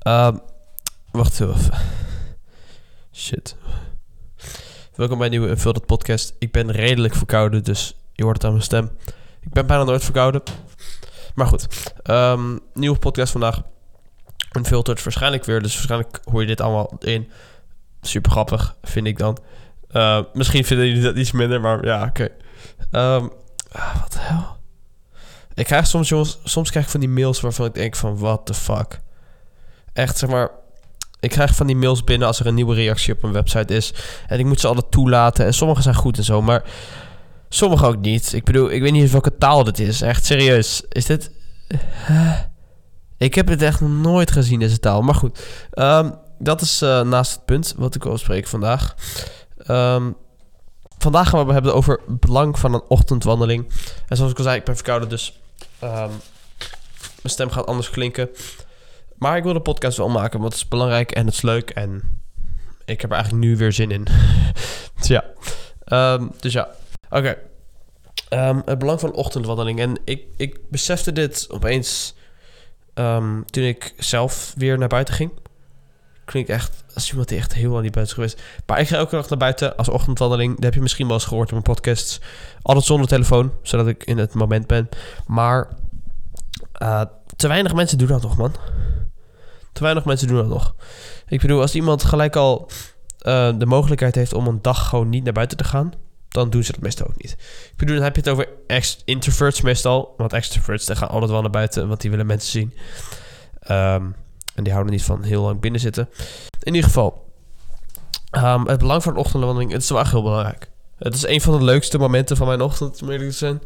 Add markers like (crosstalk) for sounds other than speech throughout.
Ehm, wacht even. Shit. Welkom bij een nieuwe Unfiltered podcast. Ik ben redelijk verkouden, dus je hoort het aan mijn stem. Ik ben bijna nooit verkouden. Maar goed. Ehm, nieuwe podcast vandaag. Unfiltered waarschijnlijk weer, dus waarschijnlijk hoor je dit allemaal in. Super grappig, vind ik dan. Uh, misschien vinden jullie dat iets minder, maar ja, oké. Ehm, ah, wat de hel? Ik krijg soms, jongens, soms krijg ik van die mails waarvan ik denk van, what the fuck. Echt, zeg maar, ik krijg van die mails binnen als er een nieuwe reactie op een website is. En ik moet ze alle toelaten. En sommige zijn goed en zo, maar sommige ook niet. Ik bedoel, ik weet niet welke taal dit is. Echt serieus. Is dit... Ik heb het echt nooit gezien, deze taal. Maar goed, um, dat is uh, naast het punt wat ik wil spreken vandaag. Um, vandaag gaan we hebben over het belang van een ochtendwandeling. En zoals ik al zei, ik ben verkouden, dus um, mijn stem gaat anders klinken. Maar ik wil de podcast wel maken, want het is belangrijk en het is leuk. En ik heb er eigenlijk nu weer zin in. (laughs) dus ja. Um, dus ja. Oké. Um, het belang van ochtendwandeling. En ik, ik besefte dit opeens um, toen ik zelf weer naar buiten ging. Klinkt echt als iemand die echt heel lang niet buiten is geweest. Maar ik ga elke dag naar buiten als ochtendwandeling. Dat heb je misschien wel eens gehoord in mijn podcasts. Altijd zonder telefoon, zodat ik in het moment ben. Maar uh, te weinig mensen doen dat nog, man. Te weinig mensen doen dat nog. Ik bedoel, als iemand gelijk al uh, de mogelijkheid heeft om een dag gewoon niet naar buiten te gaan, dan doen ze dat meestal ook niet. Ik bedoel, dan heb je het over introverts meestal. Want extroverts die gaan altijd wel naar buiten, want die willen mensen zien. Um, en die houden niet van heel lang binnen zitten. In ieder geval, um, het belang van een ochtendwandeling, het is wel echt heel belangrijk. Het is een van de leukste momenten van mijn ochtend, zijn.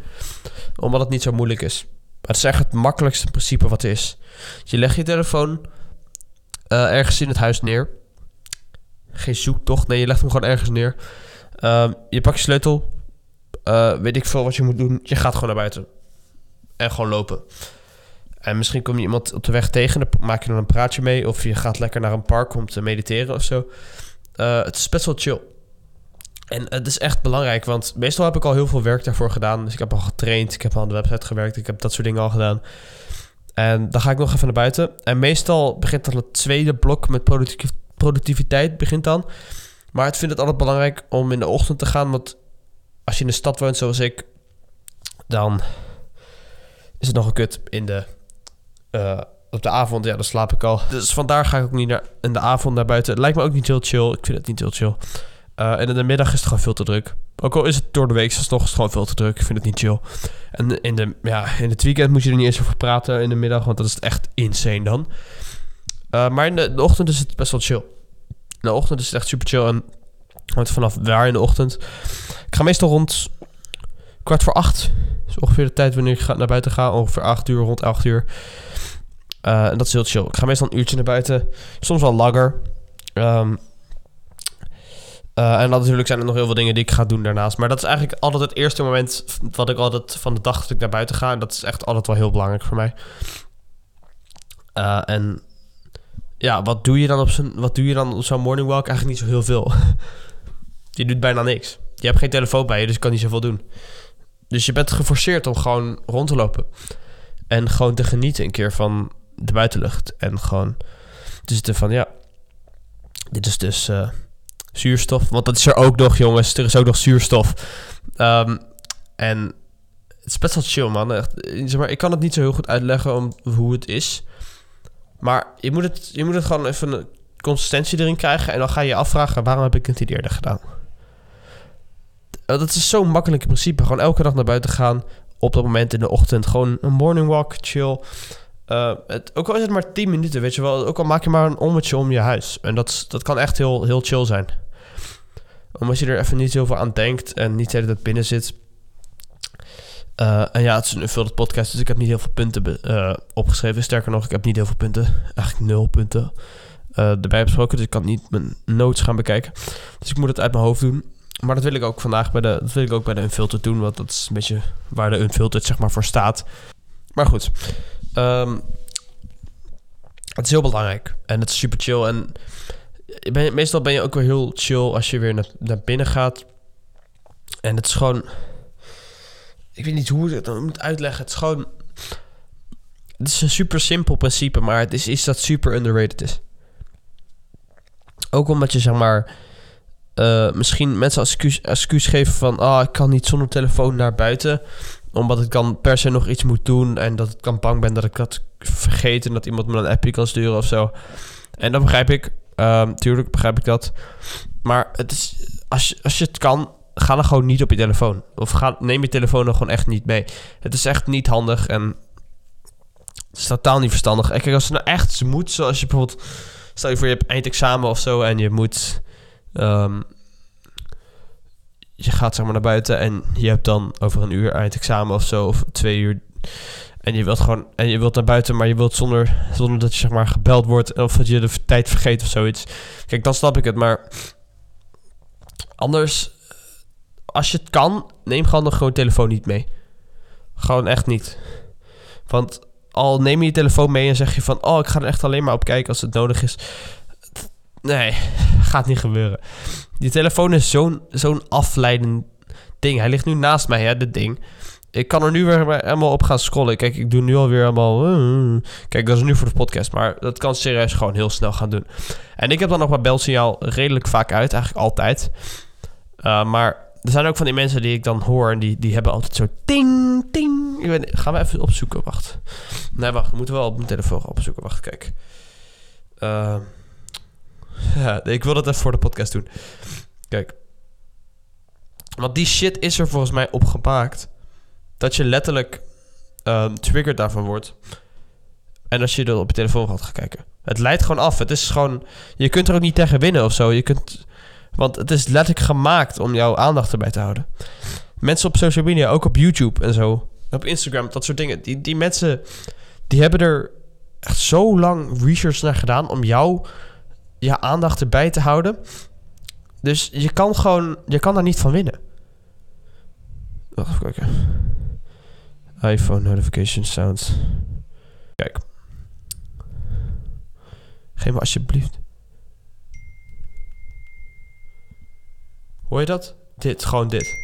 Omdat het niet zo moeilijk is. het is echt het makkelijkste principe wat er is. Je legt je telefoon uh, ergens in het huis neer. Geen zoektocht, nee, je legt hem gewoon ergens neer. Uh, je pakt je sleutel. Uh, weet ik veel wat je moet doen. Je gaat gewoon naar buiten. En gewoon lopen. En misschien kom je iemand op de weg tegen. Dan maak je dan een praatje mee. Of je gaat lekker naar een park om te mediteren of zo. Uh, het is best wel chill. En het is echt belangrijk, want meestal heb ik al heel veel werk daarvoor gedaan. Dus ik heb al getraind, ik heb al aan de website gewerkt, ik heb dat soort dingen al gedaan. En dan ga ik nog even naar buiten. En meestal begint dan het tweede blok met productiviteit begint dan. Maar ik vind het altijd belangrijk om in de ochtend te gaan. Want als je in de stad woont zoals ik, dan is het nog een kut in de, uh, op de avond. Ja, dan slaap ik al. Dus vandaar ga ik ook niet naar, in de avond naar buiten. Het lijkt me ook niet heel chill. Ik vind het niet heel chill. Uh, en in de middag is het gewoon veel te druk. Ook al is het door de week, is het gewoon veel te druk. Ik vind het niet chill. En in, de, ja, in het weekend moet je er niet eens over praten in de middag, want dat is echt insane dan. Uh, maar in de, ochtend is het best wel chill. In de ochtend is het echt super chill. En hangt vanaf waar in de ochtend. Ik ga meestal rond kwart voor acht. is ongeveer de tijd wanneer ik naar buiten ga. Ongeveer acht uur, rond acht uur. Uh, en dat is heel chill. Ik ga meestal een uurtje naar buiten. Soms wel langer. Um, uh, en dan natuurlijk zijn er nog heel veel dingen die ik ga doen daarnaast. Maar dat is eigenlijk altijd het eerste moment wat ik altijd van de dag dat ik naar buiten ga. En dat is echt altijd wel heel belangrijk voor mij. Uh, en ja, wat doe je dan op zo'n, wat doe je dan op zo'n morning walk? Eigenlijk niet zo heel veel. (laughs) je doet bijna niks. Je hebt geen telefoon bij je, dus je kan niet zoveel doen. Dus je bent geforceerd om gewoon rond te lopen. En gewoon te genieten een keer van de buitenlucht. En gewoon te zitten van, ja, dit is dus... Uh, zuurstof. Want dat is er ook nog, jongens. Er is ook nog zuurstof. Um, en het is best wel chill, man. Echt, zeg maar, ik kan het niet zo heel goed uitleggen om hoe het is. Maar je moet het, je moet het gewoon even een consistentie erin krijgen. En dan ga je je afvragen, waarom heb ik het niet eerder gedaan? Dat is zo'n makkelijk in principe. Gewoon elke dag naar buiten gaan. Op dat moment in de ochtend. Gewoon een morning walk, chill. Uh, het, ook al is het maar 10 minuten, weet je wel. Ook al maak je maar een ommetje om je huis. En dat, dat kan echt heel, heel chill zijn omdat je er even niet zoveel aan denkt en niet hele tijd binnen zit. Uh, en ja, het is een unfilled podcast, dus ik heb niet heel veel punten uh, opgeschreven. Sterker nog, ik heb niet heel veel punten. Eigenlijk nul punten uh, erbij besproken. Dus ik kan niet mijn notes gaan bekijken. Dus ik moet het uit mijn hoofd doen. Maar dat wil ik ook vandaag bij de, dat wil ik ook bij de Unfiltered doen. Want dat is een beetje waar de Unfiltered zeg maar voor staat. Maar goed. Um, het is heel belangrijk. En het is super chill. En meestal ben je ook weer heel chill als je weer naar, binnen gaat. En het is gewoon. Ik weet niet hoe ik het moet uitleggen. Het is gewoon. Het is een super simpel principe, maar het is iets dat super underrated is. Ook omdat je zeg maar. eh, misschien mensen als excuus, geven van. Ah, ik kan niet zonder telefoon naar buiten. Omdat ik dan per se nog iets moet doen. En dat ik dan bang ben dat ik dat vergeet. En dat iemand me een appje kan sturen of zo. En dat begrijp ik. Ehm, tuurlijk begrijp ik dat. Maar het is, als, je, als je het kan, ga dan gewoon niet op je telefoon. Of ga, neem je telefoon dan gewoon echt niet mee. Het is echt niet handig en het is totaal niet verstandig. Kijk, als het nou echt moet, zoals je bijvoorbeeld... Stel je voor, je hebt eindexamen of zo en je moet... ehm, je gaat zeg maar naar buiten en je hebt dan over een uur eindexamen of zo, of twee uur. En je wilt gewoon, en je wilt naar buiten, maar je wilt zonder, zonder dat je zeg maar gebeld wordt of dat je de tijd vergeet of zoiets. Kijk, dan snap ik het, maar anders, als je het kan, neem gewoon nog gewoon telefoon niet mee. Gewoon echt niet. Want al neem je je telefoon mee en zeg je van, oh, ik ga er echt alleen maar op kijken als het nodig is. Nee, (laughs) gaat niet gebeuren. Die telefoon is zo'n zo'n afleidend ding. Hij ligt nu naast mij, hè, dit ding. Ik kan er nu weer helemaal op gaan scrollen. Kijk, ik doe nu alweer helemaal... eh, Kijk, dat is nu voor de podcast. Maar dat kan serieus gewoon heel snel gaan doen. En ik heb dan nog mijn belsignaal redelijk vaak uit. Eigenlijk altijd. Uh, maar er zijn ook van die mensen die ik dan hoor... en die, die hebben altijd zo ting, ting. Ik weet, gaan we even opzoeken, wacht. Nee, wacht. We moeten wel op mijn telefoon opzoeken. Wacht, kijk. Ja, (laughs) ik wil dat even voor de podcast doen. Kijk. Want die shit is er volgens mij op gemaakt. Dat je letterlijk um, triggered daarvan wordt. En als je er op je telefoon gaat gaan kijken. Het leidt gewoon af. Het is gewoon... Je kunt er ook niet tegen winnen of zo. Je kunt... Want het is letterlijk gemaakt om jouw aandacht erbij te houden. Mensen op social media, ook op YouTube en zo. Op Instagram, dat soort dingen. Die, die mensen, die hebben er echt zo lang research naar gedaan... om jou, je aandacht erbij te houden. Dus je kan gewoon... Je kan daar niet van winnen. Wacht even kijken. iPhone notification sounds. Kijk. Geef me alsjeblieft. Hoor je dat? Dit, gewoon dit.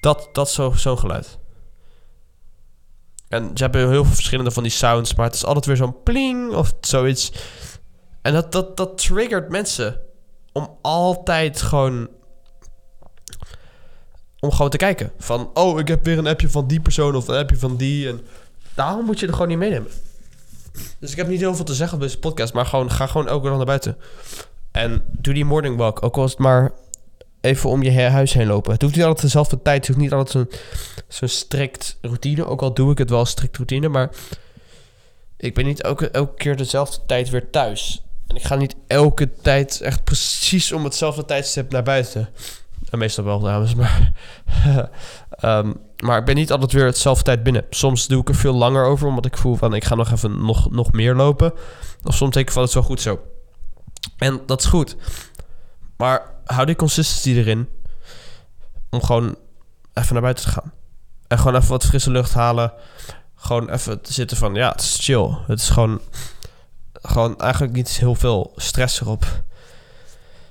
Dat, dat zo'n zo geluid. En ze hebben heel veel verschillende van die sounds, maar het is altijd weer zo'n pling of zoiets. En dat, dat, dat triggert mensen om altijd gewoon om gewoon te kijken. Van, oh, ik heb weer een appje van die persoon of een appje van die. En daarom moet je er gewoon niet meenemen. Dus ik heb niet heel veel te zeggen op deze podcast, maar gewoon, ga gewoon elke dag naar buiten. En doe die morning walk, ook al is het maar even om je huis heen lopen. Het hoeft niet altijd dezelfde tijd, het hoeft niet altijd zo'n zo'n strikt routine. Ook al doe ik het wel strikt routine, maar ik ben niet elke, elke keer dezelfde tijd weer thuis. En ik ga niet elke tijd echt precies om hetzelfde tijdstip naar buiten. Meestal wel, dames, maar... um, (laughs) maar ik ben niet altijd weer hetzelfde tijd binnen. Soms doe ik er veel langer over, omdat ik voel van... ik ga nog even nog, nog meer lopen. Of soms denk ik van, het is wel goed zo. En dat is goed. Maar hou die consistency erin... om gewoon even naar buiten te gaan. En gewoon even wat frisse lucht halen. Gewoon even te zitten van, ja, het is chill. Het is gewoon... Gewoon eigenlijk niet heel veel stress erop.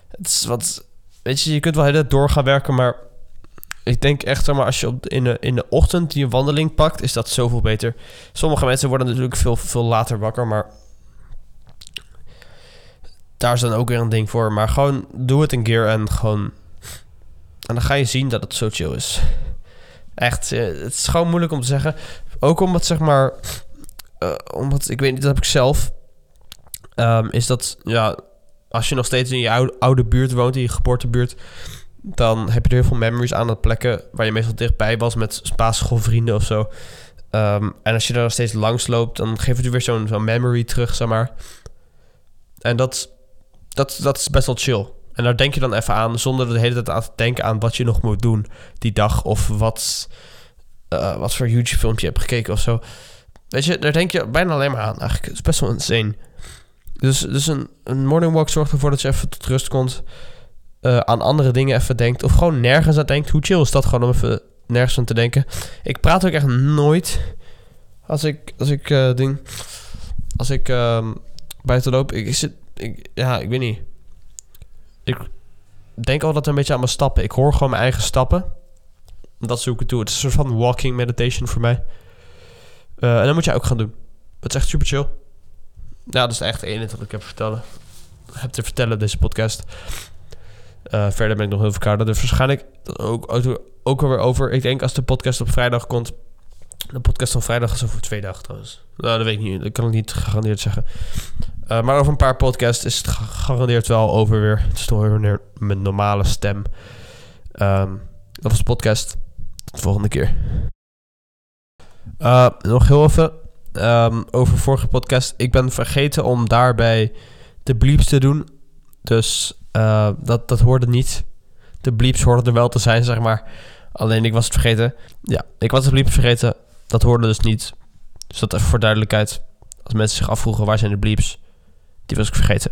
Het is wat weet je, je kunt wel heel door gaan werken, maar ik denk echt, maar als je in, de, in de ochtend die wandeling pakt, is dat zoveel beter. Sommige mensen worden natuurlijk veel, veel later wakker, maar daar is dan ook weer een ding voor. Maar gewoon doe het een keer en gewoon... En dan ga je zien dat het zo chill is. Echt, het is gewoon moeilijk om te zeggen. Ook omdat, zeg maar... Uh, omdat, ik weet niet, dat heb ik zelf... Um, is dat, ja als je nog steeds in je oude, oude buurt woont, in je geboortebuurt, dan heb je er heel veel memories aan dat plekken waar je meestal dichtbij was met basisschoolvrienden of zo. Um, en als je daar nog steeds langs loopt, dan geeft het je weer zo'n zo'n memory terug, zeg maar. En dat, dat, dat is best wel chill. En daar denk je dan even aan, zonder de hele tijd aan te denken aan wat je nog moet doen die dag. Of wat, uh, wat voor YouTube-filmpje je hebt gekeken of zo. Weet je, daar denk je bijna alleen maar aan eigenlijk. Het is best wel insane. Dus, dus een, een morning walk zorgt ervoor dat je even tot rust komt. Uh, aan andere dingen even denkt. Of gewoon nergens aan denkt. Hoe chill is dat gewoon om even nergens aan te denken. Ik praat ook echt nooit. Als ik, als ik uh, ding. Als ik uh, buiten loop. Ik, zit, ik, ja, ik weet niet. Ik denk altijd een beetje aan mijn stappen. Ik hoor gewoon mijn eigen stappen. Dat zoek ik toe. Het is een soort van walking meditation voor mij. Uh, en dat moet je ook gaan doen. Het is echt super chill. Ja, dat is echt het enige wat ik heb te vertellen. Heb te vertellen deze podcast. Eh, verder ben ik nog heel verkouden. Dus waarschijnlijk ook, ook, alweer over. Ik denk als de podcast op vrijdag komt. De podcast van vrijdag is over twee dagen trouwens. Nou, dat weet ik niet. Dat kan ik niet gegarandeerd zeggen. Uh, maar over een paar podcasts is het gegarandeerd wel over weer. Het is toch weer mijn normale stem. Um, dat was de podcast. Tot de volgende keer. Uh, nog heel even um, over vorige podcast. Ik ben vergeten om daarbij de bleeps te doen. Dus uh, dat, dat hoorde niet. De bleeps hoorden er wel te zijn, zeg maar. Alleen ik was het vergeten. Ja, ik was de bleeps vergeten. Dat hoorde dus niet. Dus dat even voor duidelijkheid. Als mensen zich afvroegen waar zijn de bleeps, die was ik vergeten.